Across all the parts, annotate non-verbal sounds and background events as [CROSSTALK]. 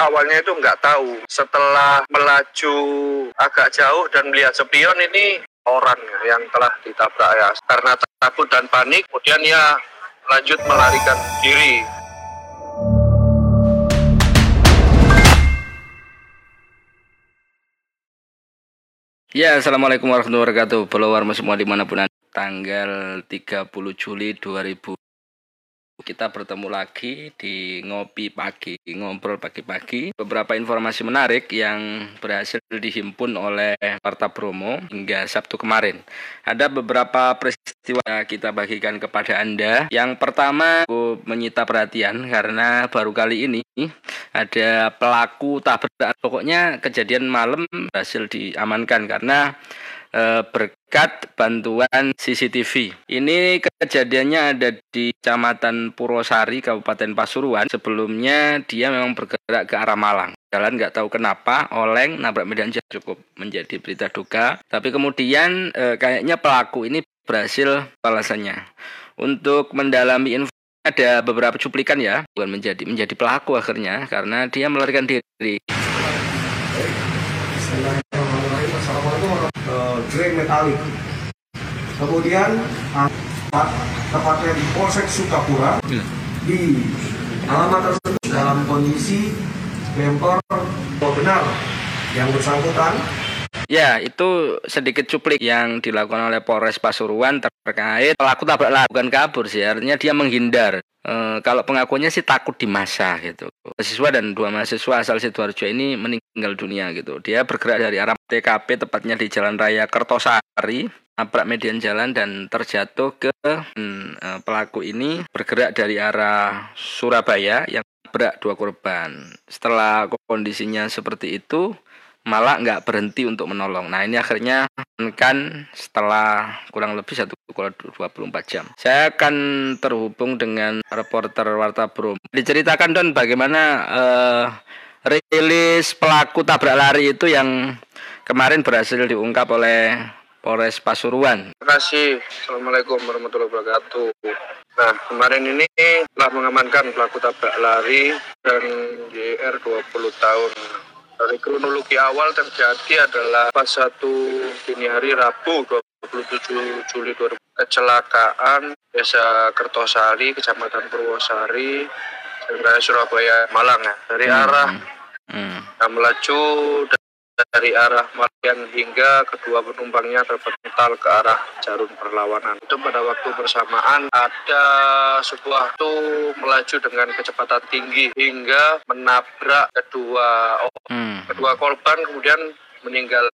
awalnya itu nggak tahu. Setelah melaju agak jauh dan melihat spion ini orang yang telah ditabrak ya. Karena takut dan panik, kemudian ia lanjut melarikan diri. Ya, Assalamualaikum warahmatullahi wabarakatuh. Follower semua di mana pun. Tanggal 30 Juli 2000 kita bertemu lagi di ngopi pagi, ngobrol pagi-pagi. Beberapa informasi menarik yang berhasil dihimpun oleh Parta Bromo hingga Sabtu kemarin. Ada beberapa peristiwa yang kita bagikan kepada Anda. Yang pertama, aku menyita perhatian karena baru kali ini ada pelaku tabrak. Pokoknya kejadian malam berhasil diamankan karena Eh, berkat bantuan CCTV. Ini kejadiannya ada di Kecamatan Purwosari, Kabupaten Pasuruan. Sebelumnya dia memang bergerak ke arah Malang. Jalan nggak tahu kenapa, oleng, nabrak medan cukup menjadi berita duka. Tapi kemudian eh, kayaknya pelaku ini berhasil balasannya. Untuk mendalami info ada beberapa cuplikan ya, bukan menjadi menjadi pelaku akhirnya karena dia melarikan diri. Grey metalik. Kemudian tepatnya di Polsek Sukapura ya. di alamat tersebut dalam kondisi bemper benar yang bersangkutan Ya, itu sedikit cuplik yang dilakukan oleh Polres Pasuruan terkait pelaku tabrak lari bukan kabur sih, artinya dia menghindar. E, kalau pengakuannya sih takut di masa gitu. Mahasiswa dan dua mahasiswa asal sidoarjo ini meninggal dunia gitu. Dia bergerak dari arah TKP tepatnya di Jalan Raya Kertosari, nabrak median jalan dan terjatuh ke hmm, pelaku ini bergerak dari arah Surabaya yang berak dua korban. Setelah kondisinya seperti itu, malah nggak berhenti untuk menolong. Nah ini akhirnya kan setelah kurang lebih satu puluh 24 jam. Saya akan terhubung dengan reporter Warta Bro. Diceritakan Don bagaimana uh, rilis pelaku tabrak lari itu yang kemarin berhasil diungkap oleh Polres Pasuruan. Terima kasih. Assalamualaikum warahmatullahi wabarakatuh. Nah, kemarin ini telah mengamankan pelaku tabrak lari dan JR 20 tahun dari kronologi awal terjadi adalah pas satu dini hari Rabu 27 Juli 2000 kecelakaan desa Kertosari, Kecamatan Purwosari, Surabaya, Malang ya. Dari hmm. arah hmm. Yang melaju dari arah Marian hingga kedua penumpangnya terpental ke arah jarum perlawanan. Itu pada waktu bersamaan ada sebuah itu melaju dengan kecepatan tinggi hingga menabrak kedua hmm. kedua korban kemudian meninggal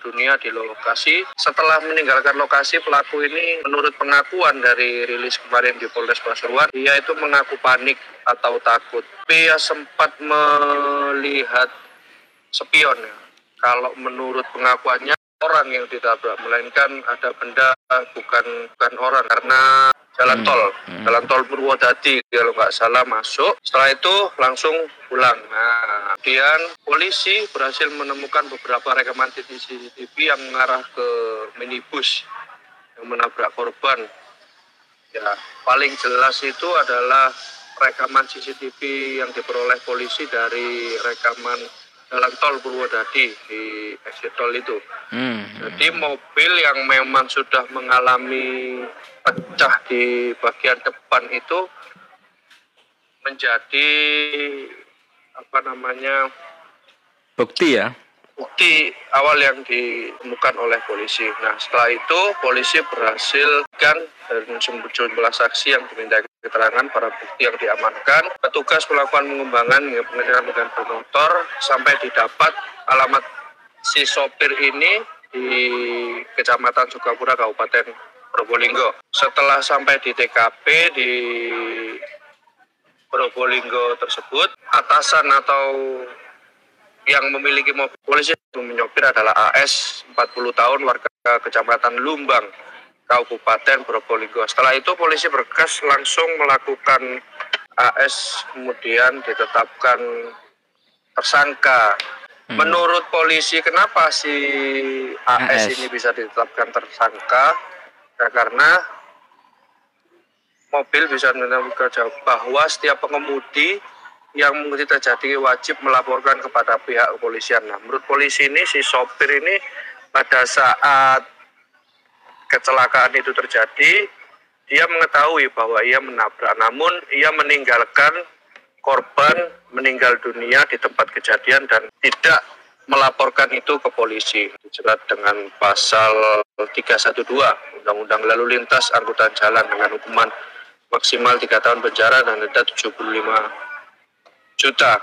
dunia di lokasi. Setelah meninggalkan lokasi, pelaku ini menurut pengakuan dari rilis kemarin di Polres Pasuruan, dia itu mengaku panik atau takut. Dia sempat melihat spion ya, kalau menurut pengakuannya orang yang ditabrak melainkan ada benda bukan bukan orang karena jalan hmm. tol hmm. jalan tol Purwodadi kalau nggak salah masuk setelah itu langsung pulang nah kemudian polisi berhasil menemukan beberapa rekaman CCTV yang mengarah ke minibus yang menabrak korban ya paling jelas itu adalah rekaman CCTV yang diperoleh polisi dari rekaman jalan tol Purwodadi di exit tol itu. Hmm. Jadi mobil yang memang sudah mengalami pecah di bagian depan itu menjadi apa namanya bukti ya bukti awal yang ditemukan oleh polisi. Nah setelah itu polisi berhasil kan dan sejumlah saksi yang diminta keterangan para bukti yang diamankan. Petugas melakukan pengembangan pengejaran dengan bermotor sampai didapat alamat si sopir ini di Kecamatan Sukapura Kabupaten Probolinggo. Setelah sampai di TKP di Probolinggo tersebut, atasan atau yang memiliki mobil polisi menyopir adalah AS 40 tahun warga Kecamatan Lumbang Kabupaten Probolinggo. Setelah itu polisi berkas langsung melakukan AS kemudian ditetapkan tersangka. Hmm. Menurut polisi kenapa si AS, AS ini bisa ditetapkan tersangka? Ya, karena mobil bisa menentukan bahwa setiap pengemudi yang mungkin terjadi wajib melaporkan kepada pihak kepolisian. Nah, menurut polisi ini si sopir ini pada saat kecelakaan itu terjadi, dia mengetahui bahwa ia menabrak, namun ia meninggalkan korban meninggal dunia di tempat kejadian dan tidak melaporkan itu ke polisi. Dijerat dengan pasal 312 Undang-Undang Lalu Lintas Angkutan Jalan dengan hukuman maksimal 3 tahun penjara dan denda 75 juta.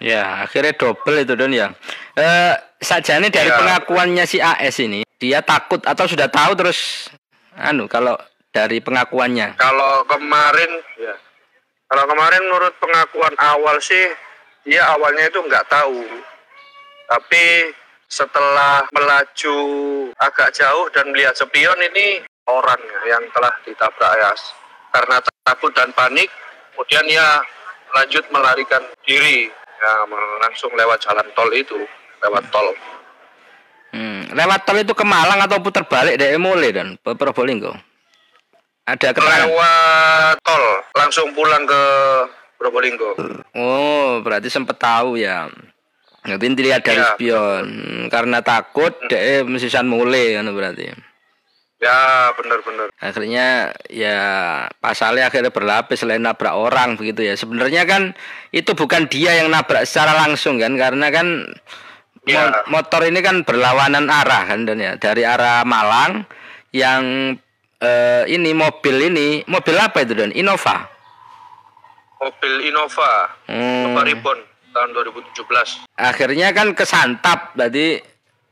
Ya, akhirnya double itu Don ya. Eh saja ini dari Ya. pengakuannya si AS ini, dia takut atau sudah tahu terus anu kalau dari pengakuannya. kalau kemarin ya kalau kemarin menurut pengakuan awal sih dia awalnya itu nggak tahu tapi setelah melaju agak jauh dan melihat spion ini orang yang telah ditabrak ya karena takut dan panik kemudian ia lanjut melarikan diri ya langsung lewat jalan tol itu lewat tol Hmm, lewat tol itu ke Malang atau putar balik dari Mole dan Probolinggo. Ada keterangan. lewat tol langsung pulang ke Probolinggo Oh, berarti sempet tahu ya. Nanti dilihat dari Ya. spion Hmm, karena takut deh mesisan mulai kan berarti. Ya benar-benar Akhirnya ya pasalnya akhirnya berlapis selain nabrak orang begitu ya. Sebenarnya kan itu bukan dia yang nabrak secara langsung kan karena kan mo- Ya. motor ini kan berlawanan arah kan dan ya dari arah Malang yang eh, ini mobil ini mobil apa itu dan Innova. mobil Innova Hmm. Innova Ribbon tahun 2017 akhirnya kan kesantap berarti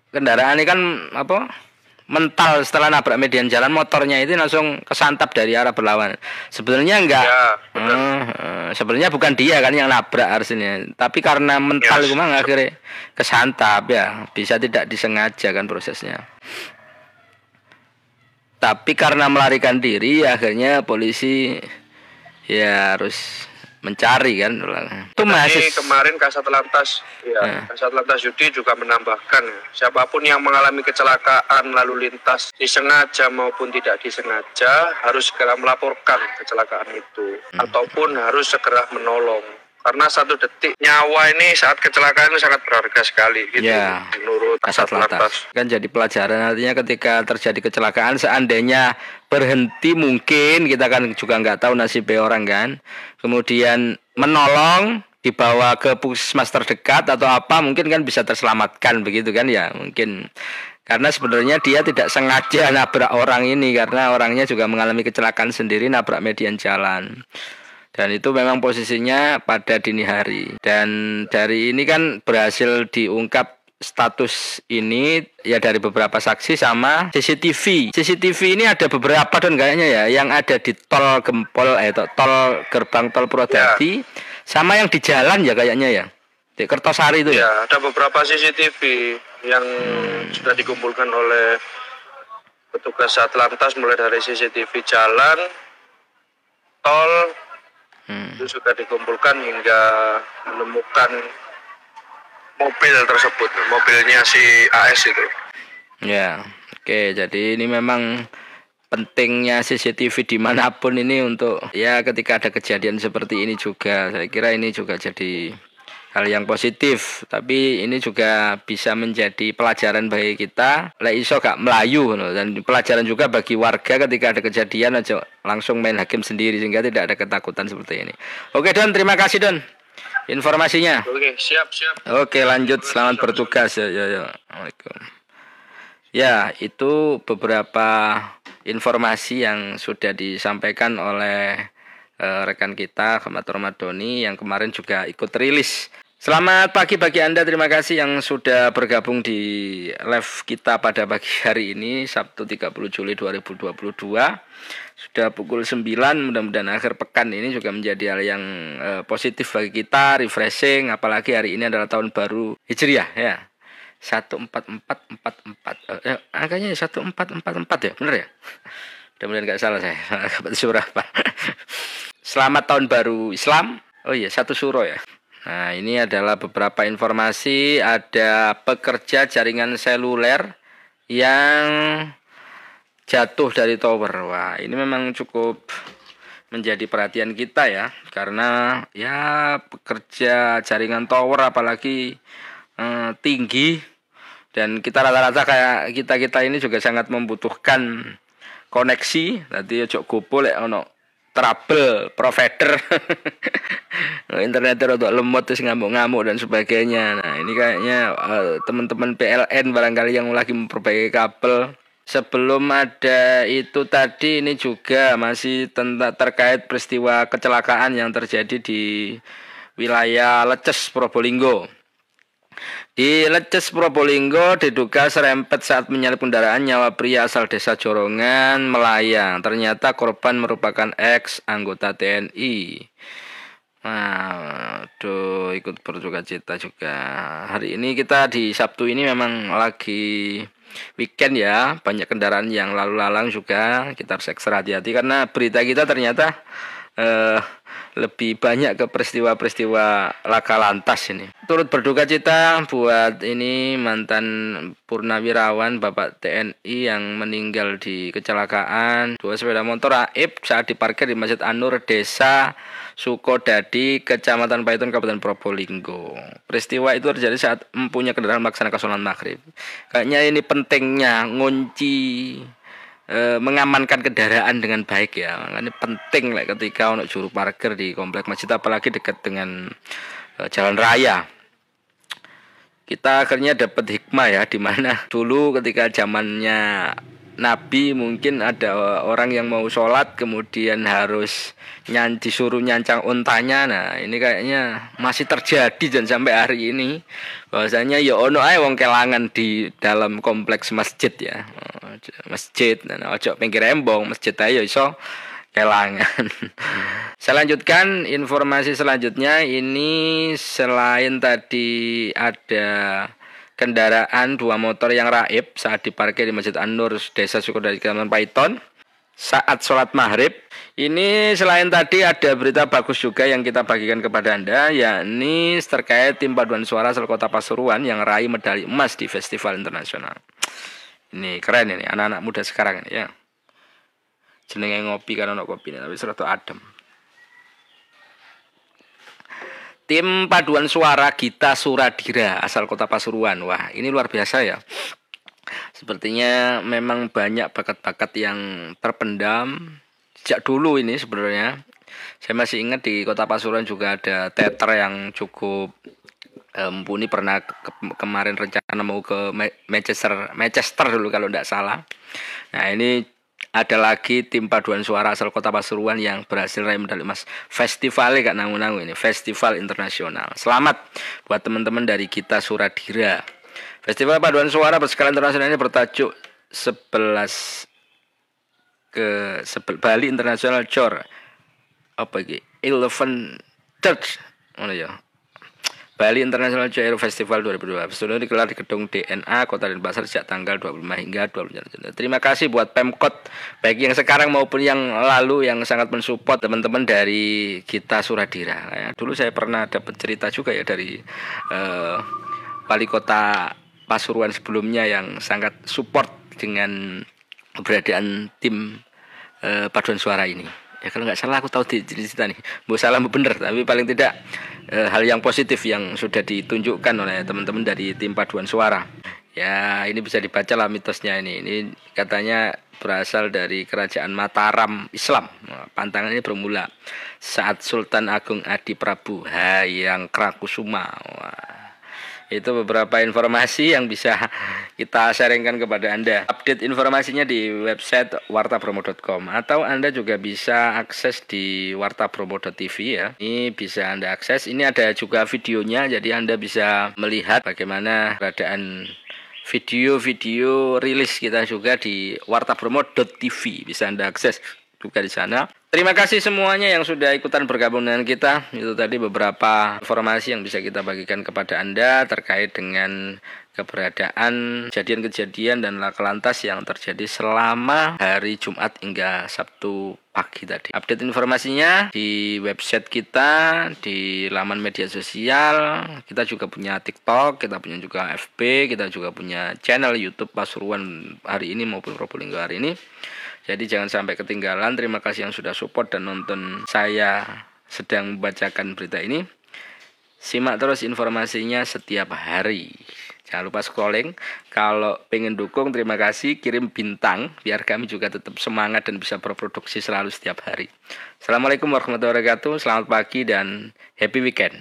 kendaraan ini kan apa mental setelah nabrak median jalan motornya itu langsung kesantap dari arah berlawanan sebetulnya enggak. Ya benar Hmm, sebenarnya bukan dia kan yang nabrak harusnya. Tapi karena mental Yes. mah akhirnya kesantap ya. Bisa tidak disengaja kan prosesnya. Tapi karena melarikan diri akhirnya polisi ya harus mencari kan itu Jadi mahasiswa kemarin Kasat Lantas ya Ya. Kasat Lantas Yudi juga menambahkan siapa pun yang mengalami kecelakaan lalu lintas disengaja maupun tidak disengaja harus segera melaporkan kecelakaan itu Hmm. ataupun harus segera menolong karena satu detik nyawa ini saat kecelakaan itu sangat berharga sekali gitu. Ya. menurut kasat lantas. Kan jadi pelajaran artinya ketika terjadi kecelakaan seandainya berhenti mungkin kita kan juga nggak tahu nasib orang kan. Kemudian menolong dibawa ke puskesmas terdekat atau apa mungkin kan bisa terselamatkan begitu kan ya mungkin. Karena sebenarnya dia tidak sengaja nabrak orang ini karena orangnya juga mengalami kecelakaan sendiri nabrak median jalan dan itu memang posisinya pada dini hari dan dari ini kan berhasil diungkap status ini ya dari beberapa saksi sama CCTV. CCTV ini ada beberapa dan kayaknya ya yang ada di tol Gempol eh to- tol gerbang tol Purwodadi sama yang di jalan ya kayaknya ya. Di Kertosari itu ya. Ya, ada beberapa CCTV yang sudah dikumpulkan oleh petugas Atlantas mulai dari CCTV jalan, tol, Hmm. itu sudah dikumpulkan hingga menemukan mobil tersebut, mobilnya si AS itu. Ya, oke. Jadi ini memang pentingnya CCTV di mana pun ini untuk ya ketika ada kejadian seperti ini juga. Saya kira ini juga jadi hal yang positif. Tapi ini juga bisa menjadi pelajaran bagi kita. Lek iso gak melayu no. dan pelajaran juga bagi warga ketika ada kejadian aja langsung main hakim sendiri sehingga tidak ada ketakutan seperti ini. Oke Don, terima kasih Don informasinya. Oke, siap, siap. Oke lanjut selamat bertugas ya ya ya. Ya itu beberapa informasi yang sudah disampaikan oleh eh, rekan kita Ahmad Romadoni yang kemarin juga ikut rilis. Selamat pagi bagi Anda, terima kasih yang sudah bergabung di live kita pada pagi hari ini Sabtu 30 Juli 2022. Sudah pukul 9, mudah-mudahan akhir pekan ini juga menjadi hal yang eh, positif bagi kita, refreshing apalagi hari ini adalah tahun baru Hijriah ya. 14444 eh, angkanya 1444 ya, benar ya? Mudah-mudahan nggak salah saya. [LAUGHS] Dapat surah apa? Selamat tahun baru Islam. Oh iya, satu suro ya. Nah, ini adalah beberapa informasi ada pekerja jaringan seluler yang jatuh dari tower. Wah, ini memang cukup menjadi perhatian kita ya karena ya pekerja jaringan tower apalagi eh, tinggi dan kita rata-rata kayak kita kita ini juga sangat membutuhkan koneksi tadi ojo gopo lek ono trouble provider. [LAUGHS] Internet untuk lemot terus ngamuk-ngamuk dan sebagainya. Nah ini kayaknya uh, teman-teman PLN barangkali yang lagi memperbaiki kabel. Sebelum ada itu tadi ini juga masih tentang terkait peristiwa kecelakaan yang terjadi di wilayah Leces Probolinggo di Leces Probolinggo diduga serempet saat menyalip kendaraan nyawa pria asal desa Jorongan melayang. Ternyata korban merupakan ex anggota TNI. Nah, aduh ikut berduka cita juga. Hari ini kita di Sabtu ini memang lagi weekend ya, banyak kendaraan yang lalu lalang juga. Kita harus ekstra hati-hati karena berita kita ternyata eh, lebih banyak ke peristiwa-peristiwa laka lantas ini. Turut berduka cita buat ini mantan purnawirawan Bapak TNI yang meninggal di kecelakaan dua sepeda motor aib saat diparkir di Masjid Anur Desa Sukodadi, Kecamatan Paiton, Kabupaten Probolinggo. Peristiwa itu terjadi saat mempunyai kendaraan melaksanakan sholat maghrib. Kayaknya ini pentingnya ngunci e, mengamankan kendaraan dengan baik ya. Ini penting lah ketika untuk juru parkir di komplek masjid apalagi dekat dengan e, jalan raya. Kita akhirnya dapat hikmah ya di mana dulu ketika zamannya Nabi mungkin ada orang yang mau sholat kemudian harus nyan disuruh nyancang untanya nah ini kayaknya masih terjadi dan sampai hari ini. Bahwasanya ya ono ae wong kelangan di dalam kompleks masjid ya. Masjid nah ojo pinggir embong masjid ayo iso kelangan. [LAUGHS] Saya lanjutkan informasi selanjutnya. Ini selain tadi ada kendaraan dua motor yang raib saat diparkir di Masjid An-Nur, Desa Sukodadi, Kecamatan Paiton saat sholat maghrib. Ini selain tadi ada berita bagus juga yang kita bagikan kepada Anda, yakni terkait tim paduan suara asal kota Pasuruan yang raih medali emas di festival internasional. Ini keren ini, anak-anak muda sekarang ini ya. Jenenge ngopi karena kopi ini, tapi seratu adem. Tim paduan suara Gita Suradira asal kota Pasuruan. Wah, ini luar biasa ya. Sepertinya memang banyak bakat-bakat yang terpendam sejak dulu ini sebenarnya. Saya masih ingat di kota Pasuruan juga ada teater yang cukup eh, mumpuni pernah ke kemarin rencana mau ke Manchester Manchester dulu kalau tidak salah. Nah ini ada lagi tim paduan suara asal kota Pasuruan yang berhasil raih medali emas festival gak nanggung-nanggung ini festival internasional. Selamat buat teman-teman dari kita Suradira. Festival paduan suara berskala internasional ini bertajuk 11 ke sebel, Bali International Chor. Apa ini Eleven Church. Mana ya Bali International Jair Festival 2022. Festival digelar di gedung DNA Kota Denpasar sejak tanggal 25 hingga 20 Januari. Terima kasih buat Pemkot baik yang sekarang maupun yang lalu yang sangat mensupport teman-teman dari kita Suradira. Ya, dulu saya pernah dapat cerita juga ya dari uh, wali kota Pasuruan sebelumnya yang sangat support dengan keberadaan tim uh, paduan suara ini ya kalau nggak salah aku tahu di cerita nih. Bu salah bu bener. Tapi paling tidak e, hal yang positif yang sudah ditunjukkan oleh teman-teman dari tim paduan suara. Ya ini bisa dibaca lah mitosnya ini. Ini katanya berasal dari kerajaan Mataram Islam. Pantangan ini bermula saat Sultan Agung Adi Prabu Hayang Krakusuma Wah itu beberapa informasi yang bisa kita sharingkan kepada Anda. Update informasinya di website wartabromo.com atau Anda juga bisa akses di wartabromo.tv ya. Ini bisa Anda akses. Ini ada juga videonya jadi Anda bisa melihat bagaimana keadaan video-video rilis kita juga di wartabromo.tv bisa Anda akses juga di sana. Terima kasih semuanya yang sudah ikutan bergabung dengan kita. Itu tadi beberapa informasi yang bisa kita bagikan kepada Anda terkait dengan keberadaan kejadian-kejadian dan laka lantas yang terjadi selama hari Jumat hingga Sabtu pagi tadi. Update informasinya di website kita, di laman media sosial. Kita juga punya TikTok, kita punya juga FB, kita juga punya channel YouTube Pasuruan hari ini maupun Probolinggo hari ini. Jadi jangan sampai ketinggalan. Terima kasih yang sudah support dan nonton saya sedang membacakan berita ini. Simak terus informasinya setiap hari. Jangan lupa scrolling. Kalau pengen dukung, terima kasih. Kirim bintang biar kami juga tetap semangat dan bisa berproduksi selalu setiap hari. Assalamualaikum warahmatullahi wabarakatuh. Selamat pagi dan happy weekend.